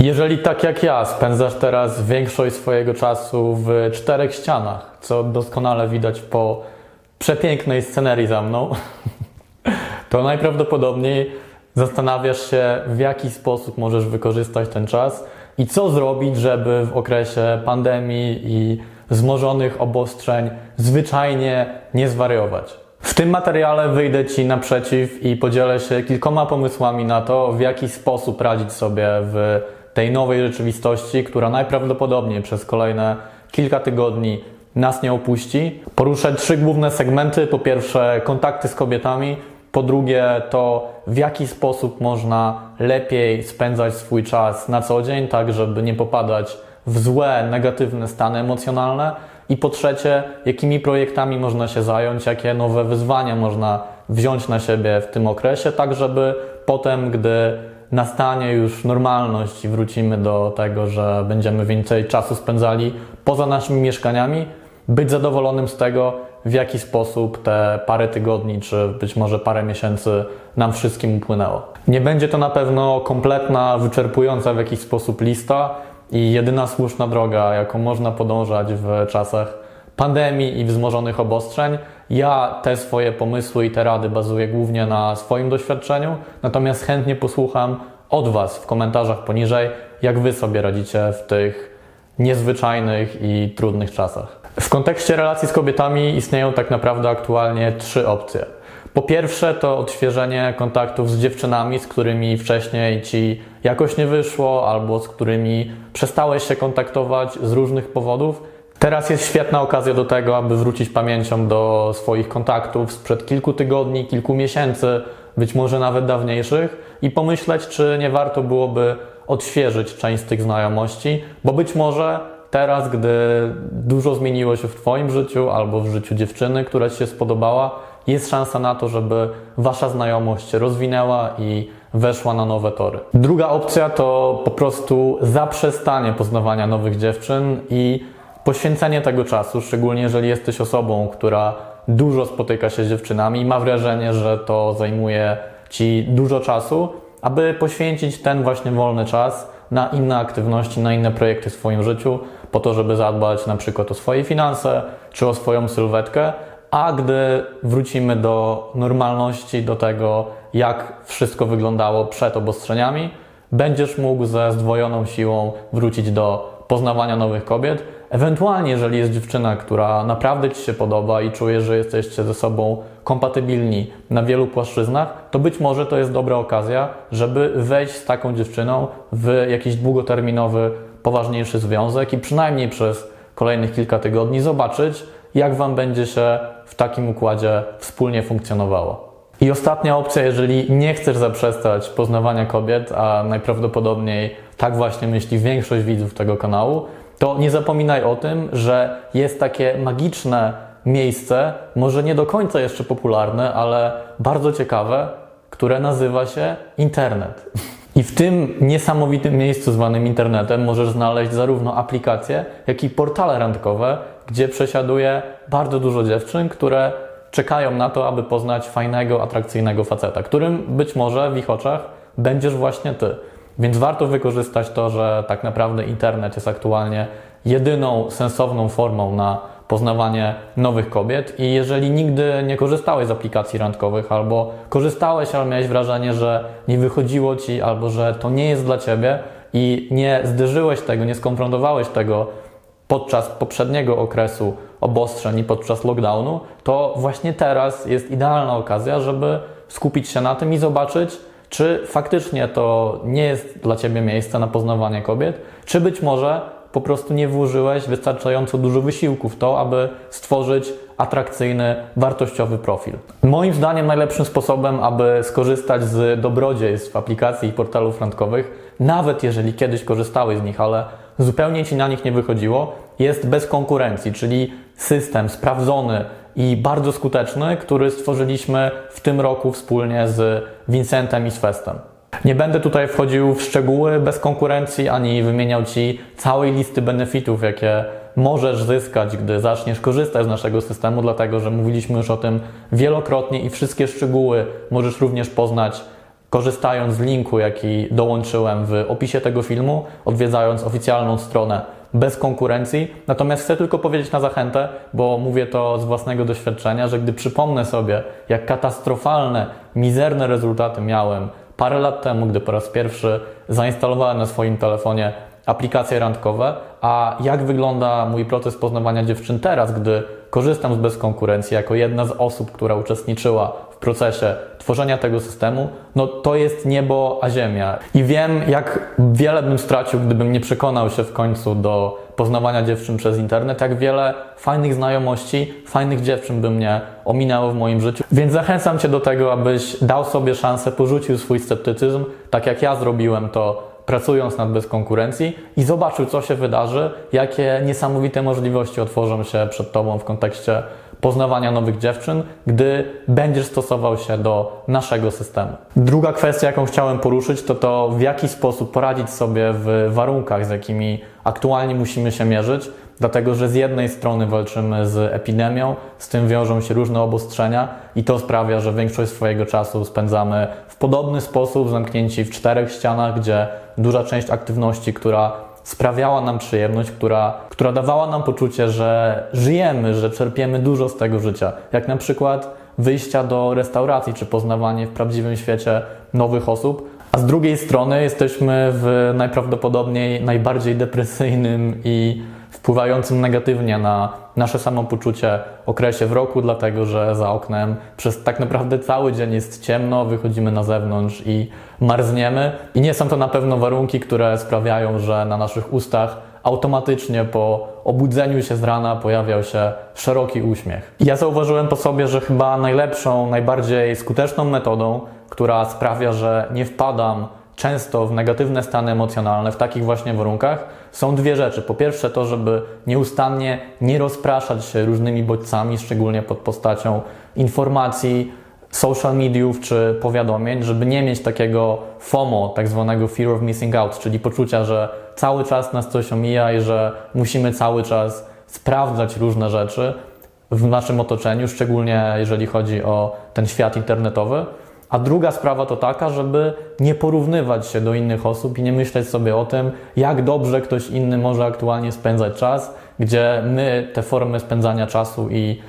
Jeżeli tak jak ja spędzasz teraz większość swojego czasu w czterech ścianach, co doskonale widać po przepięknej scenerii za mną, to najprawdopodobniej zastanawiasz się, w jaki sposób możesz wykorzystać ten czas i co zrobić, żeby w okresie pandemii i wzmożonych obostrzeń zwyczajnie nie zwariować. W tym materiale wyjdę Ci naprzeciw i podzielę się kilkoma pomysłami na to, w jaki sposób radzić sobie w tej nowej rzeczywistości, która najprawdopodobniej przez kolejne kilka tygodni nas nie opuści. Poruszę trzy główne segmenty. Po pierwsze, kontakty z kobietami. Po drugie, to w jaki sposób można lepiej spędzać swój czas na co dzień, tak żeby nie popadać w złe, negatywne stany emocjonalne. I po trzecie, jakimi projektami można się zająć, jakie nowe wyzwania można wziąć na siebie w tym okresie, tak żeby potem, gdy nastanie już normalność i wrócimy do tego, że będziemy więcej czasu spędzali poza naszymi mieszkaniami, być zadowolonym z tego, w jaki sposób te parę tygodni, czy być może parę miesięcy nam wszystkim upłynęło. Nie będzie to na pewno kompletna, wyczerpująca w jakiś sposób lista i jedyna słuszna droga, jaką można podążać w czasach pandemii i wzmożonych obostrzeń. Ja te swoje pomysły i te rady bazuję głównie na swoim doświadczeniu, natomiast chętnie posłucham od Was w komentarzach poniżej, jak Wy sobie radzicie w tych niezwyczajnych i trudnych czasach. W kontekście relacji z kobietami istnieją tak naprawdę aktualnie trzy opcje. Po pierwsze, to odświeżenie kontaktów z dziewczynami, z którymi wcześniej ci jakoś nie wyszło, albo z którymi przestałeś się kontaktować z różnych powodów. Teraz jest świetna okazja do tego, aby wrócić pamięcią do swoich kontaktów sprzed kilku tygodni, kilku miesięcy, być może nawet dawniejszych, i pomyśleć, czy nie warto byłoby odświeżyć część z tych znajomości, bo być może teraz, gdy dużo zmieniło się w Twoim życiu albo w życiu dziewczyny, która Ci się spodobała, jest szansa na to, żeby Wasza znajomość się rozwinęła i weszła na nowe tory. Druga opcja to po prostu zaprzestanie poznawania nowych dziewczyn i poświęcenie tego czasu, szczególnie jeżeli jesteś osobą, która dużo spotyka się z dziewczynami i ma wrażenie, że to zajmuje Ci dużo czasu, aby poświęcić ten właśnie wolny czas na inne aktywności, na inne projekty w swoim życiu, po to, żeby zadbać na przykład o swoje finanse czy o swoją sylwetkę, a gdy wrócimy do normalności, do tego, jak wszystko wyglądało przed obostrzeniami, będziesz mógł ze zdwojoną siłą wrócić do poznawania nowych kobiet. Ewentualnie, jeżeli jest dziewczyna, która naprawdę Ci się podoba i czujesz, że jesteście ze sobą kompatybilni na wielu płaszczyznach, to być może to jest dobra okazja, żeby wejść z taką dziewczyną w jakiś długoterminowy, poważniejszy związek i przynajmniej przez kolejnych kilka tygodni zobaczyć, jak Wam będzie się w takim układzie wspólnie funkcjonowało. I ostatnia opcja, jeżeli nie chcesz zaprzestać poznawania kobiet, a najprawdopodobniej tak właśnie myśli większość widzów tego kanału, to nie zapominaj o tym, że jest takie magiczne miejsce, może nie do końca jeszcze popularne, ale bardzo ciekawe, które nazywa się internet. I w tym niesamowitym miejscu zwanym internetem możesz znaleźć zarówno aplikacje, jak i portale randkowe, gdzie przesiaduje bardzo dużo dziewczyn, które czekają na to, aby poznać fajnego, atrakcyjnego faceta, którym być może w ich oczach będziesz właśnie ty. Więc warto wykorzystać to, że tak naprawdę internet jest aktualnie jedyną sensowną formą na poznawanie nowych kobiet i jeżeli nigdy nie korzystałeś z aplikacji randkowych albo korzystałeś, ale miałeś wrażenie, że nie wychodziło ci albo że to nie jest dla ciebie i nie zderzyłeś tego, nie skonfrontowałeś tego podczas poprzedniego okresu obostrzeń i podczas lockdownu, to właśnie teraz jest idealna okazja, żeby skupić się na tym i zobaczyć, czy faktycznie to nie jest dla Ciebie miejsce na poznawanie kobiet, czy być może po prostu nie włożyłeś wystarczająco dużo wysiłku w to, aby stworzyć atrakcyjny, wartościowy profil. Moim zdaniem najlepszym sposobem, aby skorzystać z dobrodziejstw aplikacji i portalów randkowych, nawet jeżeli kiedyś korzystałeś z nich, ale zupełnie Ci na nich nie wychodziło, jest bez konkurencji, czyli system sprawdzony i bardzo skuteczny, który stworzyliśmy w tym roku wspólnie z Vincentem i z Festem. Nie będę tutaj wchodził w szczegóły bez konkurencji, ani wymieniał Ci całej listy benefitów, jakie możesz zyskać, gdy zaczniesz korzystać z naszego systemu, dlatego że mówiliśmy już o tym wielokrotnie i wszystkie szczegóły możesz również poznać korzystając z linku, jaki dołączyłem w opisie tego filmu, odwiedzając oficjalną stronę bez konkurencji. Natomiast chcę tylko powiedzieć na zachętę, bo mówię to z własnego doświadczenia, że gdy przypomnę sobie, jak katastrofalne, mizerne rezultaty miałem parę lat temu, gdy po raz pierwszy zainstalowałem na swoim telefonie aplikacje randkowe, a jak wygląda mój proces poznawania dziewczyn teraz, gdy korzystam z bez konkurencji jako jedna z osób, która uczestniczyła procesie tworzenia tego systemu, no to jest niebo a ziemia. I wiem, jak wiele bym stracił, gdybym nie przekonał się w końcu do poznawania dziewczyn przez internet, jak wiele fajnych znajomości, fajnych dziewczyn by mnie ominęło w moim życiu. Więc zachęcam Cię do tego, abyś dał sobie szansę, porzucił swój sceptycyzm, tak jak ja zrobiłem to pracując nad bez konkurencji i zobaczył, co się wydarzy, jakie niesamowite możliwości otworzą się przed Tobą w kontekście poznawania nowych dziewczyn, gdy będziesz stosował się do naszego systemu. Druga kwestia, jaką chciałem poruszyć, to to, w jaki sposób poradzić sobie w warunkach, z jakimi aktualnie musimy się mierzyć, dlatego że z jednej strony walczymy z epidemią, z tym wiążą się różne obostrzenia i to sprawia, że większość swojego czasu spędzamy w podobny sposób, zamknięci w czterech ścianach, gdzie duża część aktywności, która sprawiała nam przyjemność, która, która dawała nam poczucie, że żyjemy, że czerpiemy dużo z tego życia. Jak na przykład wyjścia do restauracji czy poznawanie w prawdziwym świecie nowych osób. A z drugiej strony jesteśmy w najprawdopodobniej najbardziej depresyjnym i wpływającym negatywnie na nasze samopoczucie okresie w roku, dlatego że za oknem przez tak naprawdę cały dzień jest ciemno, wychodzimy na zewnątrz i marzniemy. I nie są to na pewno warunki, które sprawiają, że na naszych ustach automatycznie po obudzeniu się z rana pojawiał się szeroki uśmiech. I ja zauważyłem po sobie, że chyba najlepszą, najbardziej skuteczną metodą, która sprawia, że nie wpadam często w negatywne stany emocjonalne w takich właśnie warunkach są dwie rzeczy. Po pierwsze to, żeby nieustannie nie rozpraszać się różnymi bodźcami, szczególnie pod postacią informacji, social mediów czy powiadomień, żeby nie mieć takiego FOMO, tak zwanego fear of missing out, czyli poczucia, że cały czas nas coś omija i że musimy cały czas sprawdzać różne rzeczy w naszym otoczeniu, szczególnie jeżeli chodzi o ten świat internetowy. A druga sprawa to taka, żeby nie porównywać się do innych osób i nie myśleć sobie o tym, jak dobrze ktoś inny może aktualnie spędzać czas, gdzie my te formy spędzania czasu i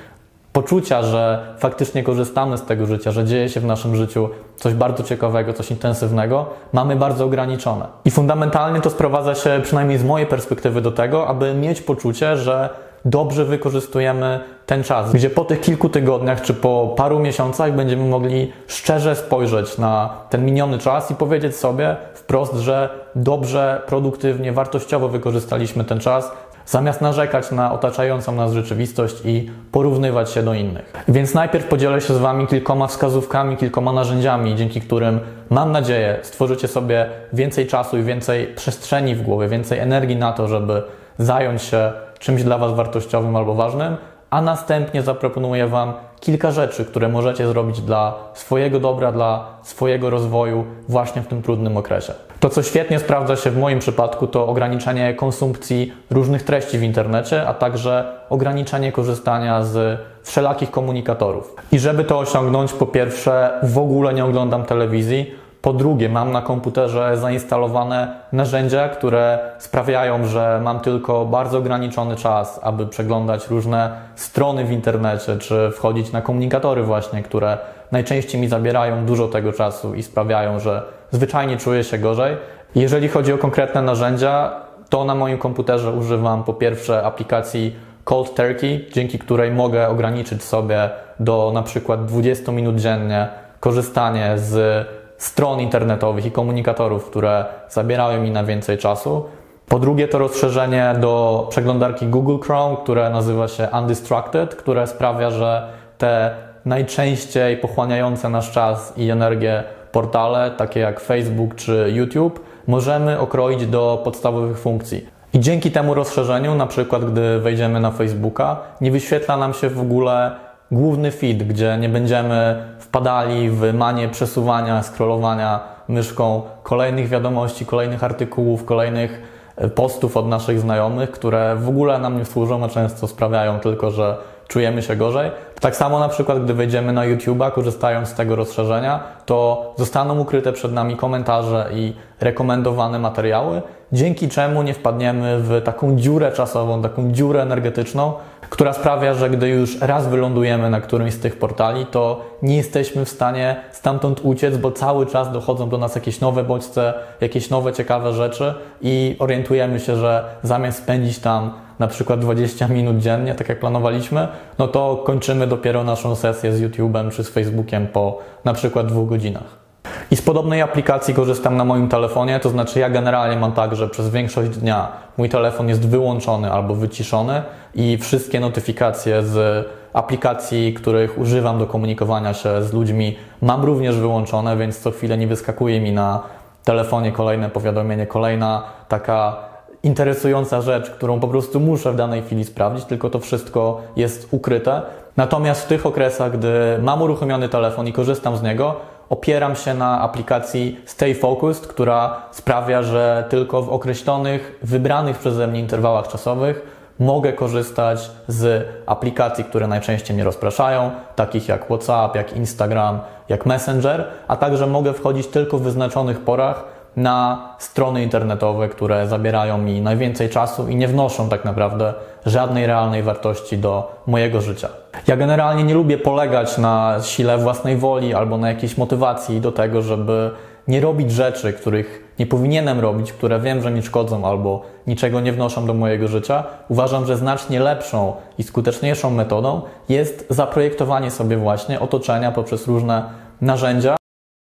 poczucia, że faktycznie korzystamy z tego życia, że dzieje się w naszym życiu coś bardzo ciekawego, coś intensywnego, mamy bardzo ograniczone. I fundamentalnie to sprowadza się, przynajmniej z mojej perspektywy, do tego, aby mieć poczucie, że dobrze wykorzystujemy ten czas, gdzie po tych kilku tygodniach czy po paru miesiącach będziemy mogli szczerze spojrzeć na ten miniony czas i powiedzieć sobie wprost, że dobrze, produktywnie, wartościowo wykorzystaliśmy ten czas, zamiast narzekać na otaczającą nas rzeczywistość i porównywać się do innych. Więc najpierw podzielę się z Wami kilkoma wskazówkami, kilkoma narzędziami, dzięki którym mam nadzieję stworzycie sobie więcej czasu i więcej przestrzeni w głowie, więcej energii na to, żeby zająć się czymś dla Was wartościowym albo ważnym, a następnie zaproponuję Wam kilka rzeczy, które możecie zrobić dla swojego dobra, dla swojego rozwoju właśnie w tym trudnym okresie. To, co świetnie sprawdza się w moim przypadku, to ograniczenie konsumpcji różnych treści w internecie, a także ograniczenie korzystania z wszelakich komunikatorów. I żeby to osiągnąć, po pierwsze, w ogóle nie oglądam telewizji, po drugie, mam na komputerze zainstalowane narzędzia, które sprawiają, że mam tylko bardzo ograniczony czas, aby przeglądać różne strony w internecie, czy wchodzić na komunikatory właśnie, które najczęściej mi zabierają dużo tego czasu i sprawiają, że zwyczajnie czuję się gorzej. Jeżeli chodzi o konkretne narzędzia, to na moim komputerze używam po pierwsze aplikacji Cold Turkey, dzięki której mogę ograniczyć sobie do na przykład 20 minut dziennie korzystanie z stron internetowych i komunikatorów, które zabierały mi na więcej czasu. Po drugie, to rozszerzenie do przeglądarki Google Chrome, które nazywa się Undistracted, które sprawia, że te najczęściej pochłaniające nasz czas i energię portale, takie jak Facebook czy YouTube, możemy okroić do podstawowych funkcji. I dzięki temu rozszerzeniu, na przykład gdy wejdziemy na Facebooka, nie wyświetla nam się w ogóle główny feed, gdzie nie będziemy wpadali w manię przesuwania, scrollowania myszką kolejnych wiadomości, kolejnych artykułów, kolejnych e, postów od naszych znajomych, które w ogóle nam nie służą, a często sprawiają tylko, że czujemy się gorzej. Tak samo na przykład, gdy wejdziemy na YouTube'a, korzystając z tego rozszerzenia, to zostaną ukryte przed nami komentarze i rekomendowane materiały, dzięki czemu nie wpadniemy w taką dziurę czasową, taką dziurę energetyczną, która sprawia, że gdy już raz wylądujemy na którymś z tych portali, to nie jesteśmy w stanie stamtąd uciec, bo cały czas dochodzą do nas jakieś nowe bodźce, jakieś nowe ciekawe rzeczy i orientujemy się, że zamiast spędzić tam na przykład 20 minut dziennie, tak jak planowaliśmy, no to kończymy dopiero naszą sesję z YouTube'em czy z Facebookiem po na przykład dwóch godzinach. I z podobnej aplikacji korzystam na moim telefonie, to znaczy ja generalnie mam tak, że przez większość dnia mój telefon jest wyłączony albo wyciszony i wszystkie notyfikacje z aplikacji, których używam do komunikowania się z ludźmi, mam również wyłączone, więc co chwilę nie wyskakuje mi na telefonie kolejne powiadomienie, kolejna taka interesująca rzecz, którą po prostu muszę w danej chwili sprawdzić, tylko to wszystko jest ukryte. Natomiast w tych okresach, gdy mam uruchomiony telefon i korzystam z niego, opieram się na aplikacji Stay Focused, która sprawia, że tylko w określonych, wybranych przeze mnie interwałach czasowych mogę korzystać z aplikacji, które najczęściej mnie rozpraszają, takich jak WhatsApp, jak Instagram, jak Messenger, a także mogę wchodzić tylko w wyznaczonych porach na strony internetowe, które zabierają mi najwięcej czasu i nie wnoszą tak naprawdę żadnej realnej wartości do mojego życia. Ja generalnie nie lubię polegać na sile własnej woli albo na jakiejś motywacji do tego, żeby nie robić rzeczy, których nie powinienem robić, które wiem, że mi szkodzą albo niczego nie wnoszą do mojego życia. Uważam, że znacznie lepszą i skuteczniejszą metodą jest zaprojektowanie sobie właśnie otoczenia poprzez różne narzędzia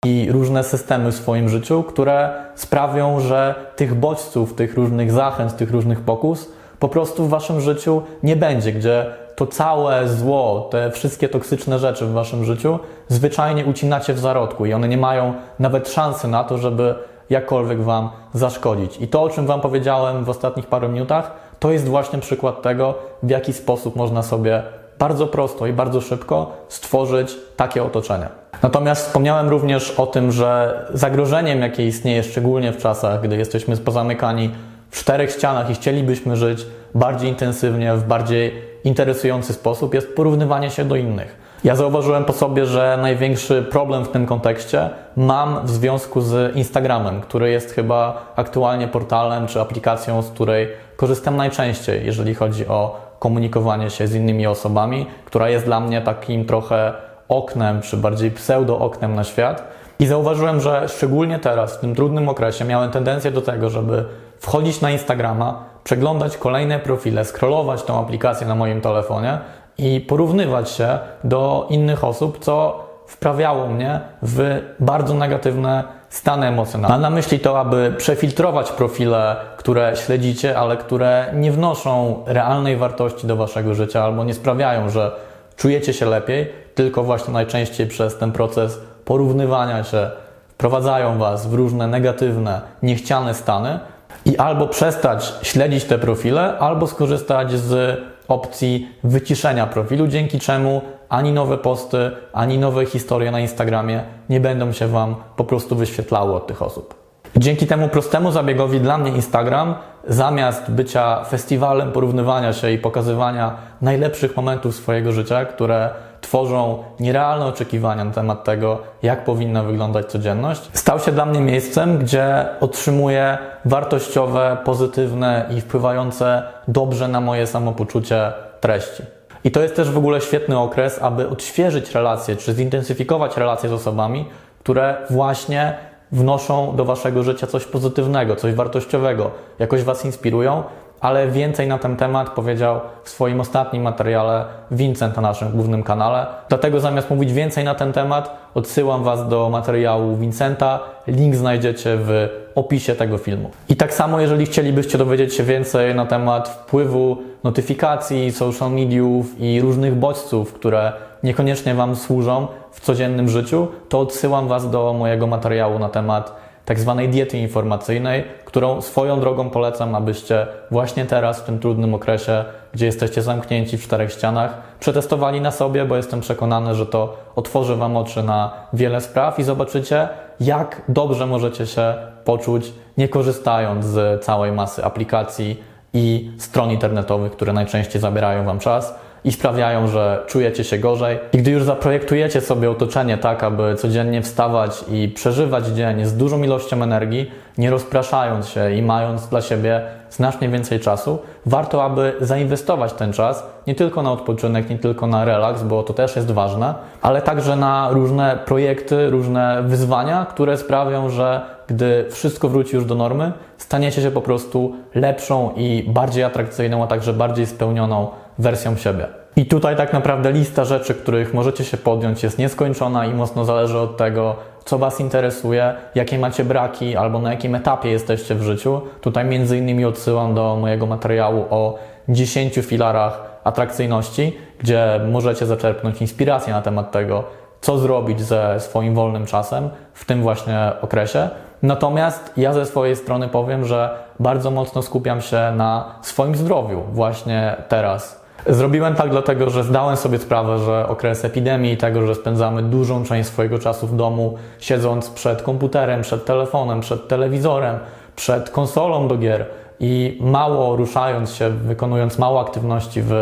i różne systemy w swoim życiu, które sprawią, że tych bodźców, tych różnych zachęt, tych różnych pokus po prostu w waszym życiu nie będzie, gdzie to całe zło, te wszystkie toksyczne rzeczy w waszym życiu zwyczajnie ucinacie w zarodku i one nie mają nawet szansy na to, żeby jakkolwiek wam zaszkodzić. I to, o czym wam powiedziałem w ostatnich paru minutach, to jest właśnie przykład tego, w jaki sposób można sobie bardzo prosto i bardzo szybko stworzyć takie otoczenie. Natomiast wspomniałem również o tym, że zagrożeniem, jakie istnieje szczególnie w czasach, gdy jesteśmy pozamykani w czterech ścianach i chcielibyśmy żyć bardziej intensywnie, w bardziej interesujący sposób, jest porównywanie się do innych. Ja zauważyłem po sobie, że największy problem w tym kontekście mam w związku z Instagramem, który jest chyba aktualnie portalem czy aplikacją, z której korzystam najczęściej, jeżeli chodzi o komunikowanie się z innymi osobami, która jest dla mnie takim trochę oknem, czy bardziej pseudo-oknem na świat. I zauważyłem, że szczególnie teraz, w tym trudnym okresie, miałem tendencję do tego, żeby wchodzić na Instagrama, przeglądać kolejne profile, scrollować tą aplikację na moim telefonie i porównywać się do innych osób, co wprawiało mnie w bardzo negatywne stany emocjonalne. Mam na myśli to, aby przefiltrować profile, które śledzicie, ale które nie wnoszą realnej wartości do waszego życia albo nie sprawiają, że czujecie się lepiej, tylko właśnie najczęściej przez ten proces porównywania się wprowadzają was w różne negatywne, niechciane stany i albo przestać śledzić te profile, albo skorzystać z opcji wyciszenia profilu, dzięki czemu ani nowe posty, ani nowe historie na Instagramie nie będą się Wam po prostu wyświetlały od tych osób. Dzięki temu prostemu zabiegowi dla mnie Instagram, zamiast bycia festiwalem porównywania się i pokazywania najlepszych momentów swojego życia, które tworzą nierealne oczekiwania na temat tego, jak powinna wyglądać codzienność, stał się dla mnie miejscem, gdzie otrzymuję wartościowe, pozytywne i wpływające dobrze na moje samopoczucie treści. I to jest też w ogóle świetny okres, aby odświeżyć relacje, czy zintensyfikować relacje z osobami, które właśnie wnoszą do waszego życia coś pozytywnego, coś wartościowego, jakoś was inspirują ale więcej na ten temat powiedział w swoim ostatnim materiale Vincent na naszym głównym kanale. Dlatego zamiast mówić więcej na ten temat, odsyłam Was do materiału Vincenta. Link znajdziecie w opisie tego filmu. I tak samo, jeżeli chcielibyście dowiedzieć się więcej na temat wpływu notyfikacji, social mediów i różnych bodźców, które niekoniecznie Wam służą w codziennym życiu, to odsyłam Was do mojego materiału na temat tak zwanej diety informacyjnej, którą swoją drogą polecam, abyście właśnie teraz, w tym trudnym okresie, gdzie jesteście zamknięci w czterech ścianach, przetestowali na sobie, bo jestem przekonany, że to otworzy Wam oczy na wiele spraw i zobaczycie, jak dobrze możecie się poczuć, nie korzystając z całej masy aplikacji i stron internetowych, które najczęściej zabierają Wam czas, i sprawiają, że czujecie się gorzej. I gdy już zaprojektujecie sobie otoczenie tak, aby codziennie wstawać i przeżywać dzień z dużą ilością energii, nie rozpraszając się i mając dla siebie znacznie więcej czasu, warto, aby zainwestować ten czas nie tylko na odpoczynek, nie tylko na relaks, bo to też jest ważne, ale także na różne projekty, różne wyzwania, które sprawią, że gdy wszystko wróci już do normy, staniecie się po prostu lepszą i bardziej atrakcyjną, a także bardziej spełnioną wersją siebie. I tutaj tak naprawdę lista rzeczy, których możecie się podjąć, jest nieskończona i mocno zależy od tego, co Was interesuje, jakie macie braki albo na jakim etapie jesteście w życiu. Tutaj między innymi odsyłam do mojego materiału o 10 filarach atrakcyjności, gdzie możecie zaczerpnąć inspirację na temat tego, co zrobić ze swoim wolnym czasem w tym właśnie okresie. Natomiast ja ze swojej strony powiem, że bardzo mocno skupiam się na swoim zdrowiu właśnie teraz. Zrobiłem tak dlatego, że zdałem sobie sprawę, że okres epidemii i tego, że spędzamy dużą część swojego czasu w domu, siedząc przed komputerem, przed telefonem, przed telewizorem, przed konsolą do gier i mało ruszając się, wykonując mało aktywności w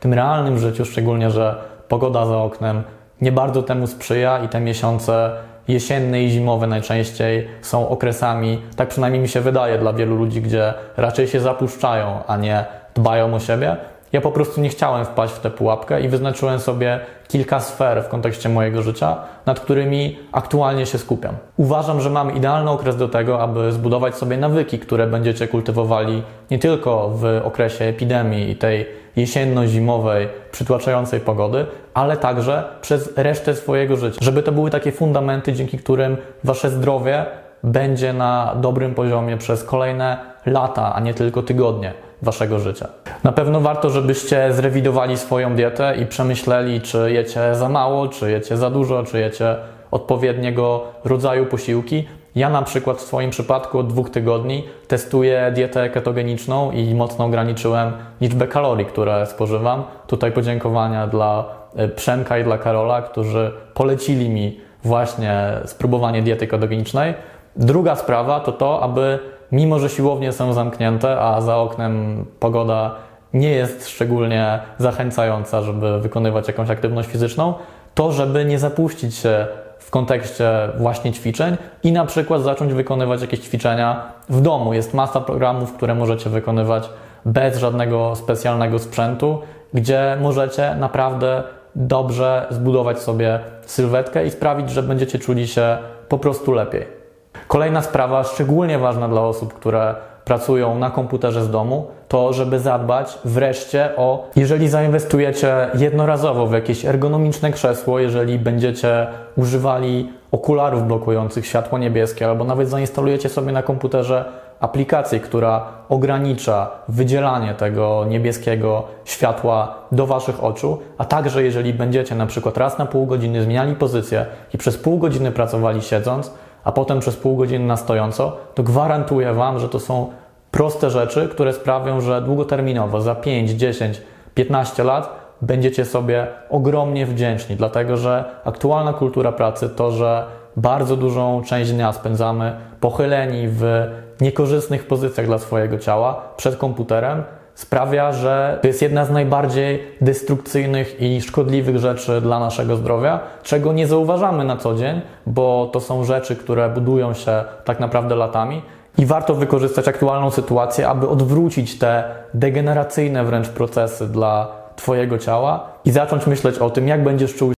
tym realnym życiu, szczególnie, że pogoda za oknem nie bardzo temu sprzyja i te miesiące jesienne i zimowe najczęściej są okresami, tak przynajmniej mi się wydaje, dla wielu ludzi, gdzie raczej się zapuszczają, a nie dbają o siebie. Ja po prostu nie chciałem wpaść w tę pułapkę i wyznaczyłem sobie kilka sfer w kontekście mojego życia, nad którymi aktualnie się skupiam. Uważam, że mam idealny okres do tego, aby zbudować sobie nawyki, które będziecie kultywowali nie tylko w okresie epidemii i tej jesienno-zimowej, przytłaczającej pogody, ale także przez resztę swojego życia. Żeby to były takie fundamenty, dzięki którym wasze zdrowie będzie na dobrym poziomie przez kolejne lata, a nie tylko tygodnie waszego życia. Na pewno warto, żebyście zrewidowali swoją dietę i przemyśleli, czy jecie za mało, czy jecie za dużo, czy jecie odpowiedniego rodzaju posiłki. Ja na przykład w swoim przypadku od dwóch tygodni testuję dietę ketogeniczną i mocno ograniczyłem liczbę kalorii, które spożywam. Tutaj podziękowania dla e, Przemka i dla Karola, którzy polecili mi właśnie spróbowanie diety ketogenicznej. Druga sprawa to to, aby mimo, że siłownie są zamknięte, a za oknem pogoda nie jest szczególnie zachęcająca, żeby wykonywać jakąś aktywność fizyczną, to żeby nie zapuścić się w kontekście właśnie ćwiczeń i na przykład zacząć wykonywać jakieś ćwiczenia w domu. Jest masa programów, które możecie wykonywać bez żadnego specjalnego sprzętu, gdzie możecie naprawdę dobrze zbudować sobie sylwetkę i sprawić, że będziecie czuli się po prostu lepiej. Kolejna sprawa, szczególnie ważna dla osób, które pracują na komputerze z domu, to żeby zadbać wreszcie o, jeżeli zainwestujecie jednorazowo w jakieś ergonomiczne krzesło, jeżeli będziecie używali okularów blokujących światło niebieskie, albo nawet zainstalujecie sobie na komputerze aplikację, która ogranicza wydzielanie tego niebieskiego światła do Waszych oczu, a także jeżeli będziecie na przykład raz na pół godziny zmieniali pozycję i przez pół godziny pracowali siedząc, a potem przez pół godziny na stojąco, to gwarantuję Wam, że to są proste rzeczy, które sprawią, że długoterminowo, za 5, 10, 15 lat będziecie sobie ogromnie wdzięczni, dlatego że aktualna kultura pracy to, że bardzo dużą część dnia spędzamy pochyleni w niekorzystnych pozycjach dla swojego ciała przed komputerem, sprawia, że to jest jedna z najbardziej destrukcyjnych i szkodliwych rzeczy dla naszego zdrowia, czego nie zauważamy na co dzień, bo to są rzeczy, które budują się tak naprawdę latami. I warto wykorzystać aktualną sytuację, aby odwrócić te degeneracyjne wręcz procesy dla Twojego ciała i zacząć myśleć o tym, jak będziesz czuł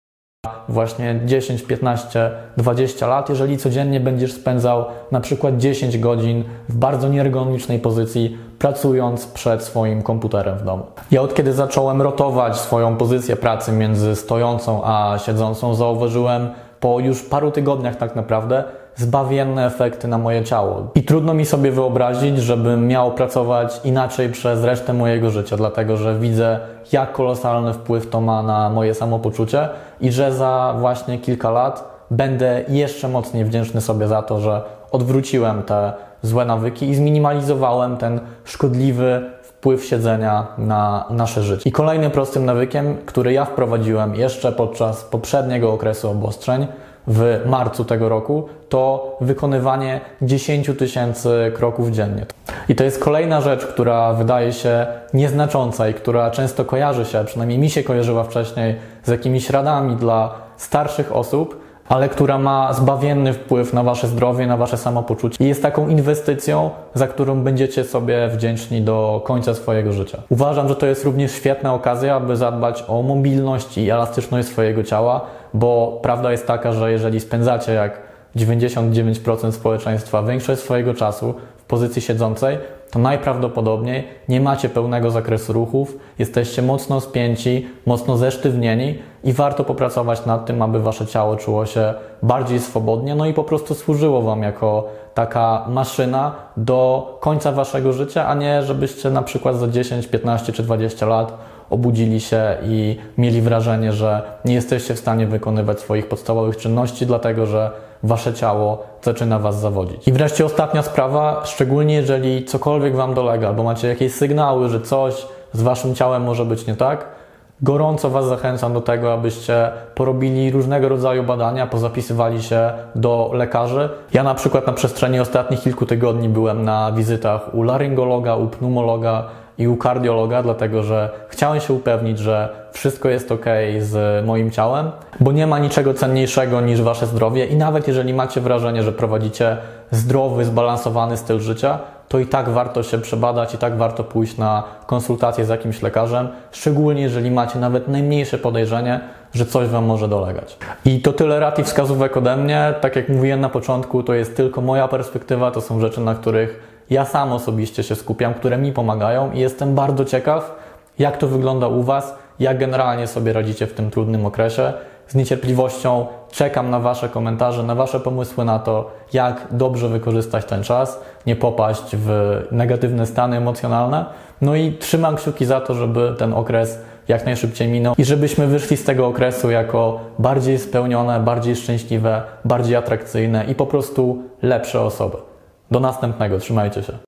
właśnie 10, 15, 20 lat, jeżeli codziennie będziesz spędzał na przykład 10 godzin w bardzo nieergonomicznej pozycji, pracując przed swoim komputerem w domu. Ja od kiedy zacząłem rotować swoją pozycję pracy między stojącą a siedzącą, zauważyłem po już paru tygodniach tak naprawdę, zbawienne efekty na moje ciało. I trudno mi sobie wyobrazić, żebym miał pracować inaczej przez resztę mojego życia, dlatego że widzę, jak kolosalny wpływ to ma na moje samopoczucie i że za właśnie kilka lat będę jeszcze mocniej wdzięczny sobie za to, że odwróciłem te złe nawyki i zminimalizowałem ten szkodliwy wpływ siedzenia na nasze życie. I kolejnym prostym nawykiem, który ja wprowadziłem jeszcze podczas poprzedniego okresu obostrzeń, w marcu tego roku, to wykonywanie 10 tysięcy kroków dziennie. I to jest kolejna rzecz, która wydaje się nieznacząca i która często kojarzy się, przynajmniej mi się kojarzyła wcześniej, z jakimiś radami dla starszych osób, ale która ma zbawienny wpływ na Wasze zdrowie, na Wasze samopoczucie i jest taką inwestycją, za którą będziecie sobie wdzięczni do końca swojego życia. Uważam, że to jest również świetna okazja, aby zadbać o mobilność i elastyczność swojego ciała, bo prawda jest taka, że jeżeli spędzacie jak 99% społeczeństwa większość swojego czasu w pozycji siedzącej, to najprawdopodobniej nie macie pełnego zakresu ruchów, jesteście mocno spięci, mocno zesztywnieni i warto popracować nad tym, aby wasze ciało czuło się bardziej swobodnie, no i po prostu służyło wam jako taka maszyna do końca waszego życia, a nie żebyście na przykład za 10, 15 czy 20 lat obudzili się i mieli wrażenie, że nie jesteście w stanie wykonywać swoich podstawowych czynności, dlatego że wasze ciało zaczyna was zawodzić. I wreszcie ostatnia sprawa, szczególnie jeżeli cokolwiek wam dolega, albo macie jakieś sygnały, że coś z waszym ciałem może być nie tak, gorąco was zachęcam do tego, abyście porobili różnego rodzaju badania, pozapisywali się do lekarzy. Ja na przykład na przestrzeni ostatnich kilku tygodni byłem na wizytach u laryngologa, u pneumologa, i u kardiologa, dlatego że chciałem się upewnić, że wszystko jest ok z moim ciałem, bo nie ma niczego cenniejszego niż wasze zdrowie i nawet jeżeli macie wrażenie, że prowadzicie zdrowy, zbalansowany styl życia, to i tak warto się przebadać, i tak warto pójść na konsultację z jakimś lekarzem, szczególnie jeżeli macie nawet najmniejsze podejrzenie, że coś Wam może dolegać. I to tyle rad i wskazówek ode mnie. Tak jak mówiłem na początku, to jest tylko moja perspektywa, to są rzeczy, na których ja sam osobiście się skupiam, które mi pomagają i jestem bardzo ciekaw, jak to wygląda u Was, jak generalnie sobie radzicie w tym trudnym okresie. Z niecierpliwością czekam na Wasze komentarze, na Wasze pomysły na to, jak dobrze wykorzystać ten czas, nie popaść w negatywne stany emocjonalne. No i trzymam kciuki za to, żeby ten okres jak najszybciej minął i żebyśmy wyszli z tego okresu jako bardziej spełnione, bardziej szczęśliwe, bardziej atrakcyjne i po prostu lepsze osoby. Do następnego, trzymajcie się.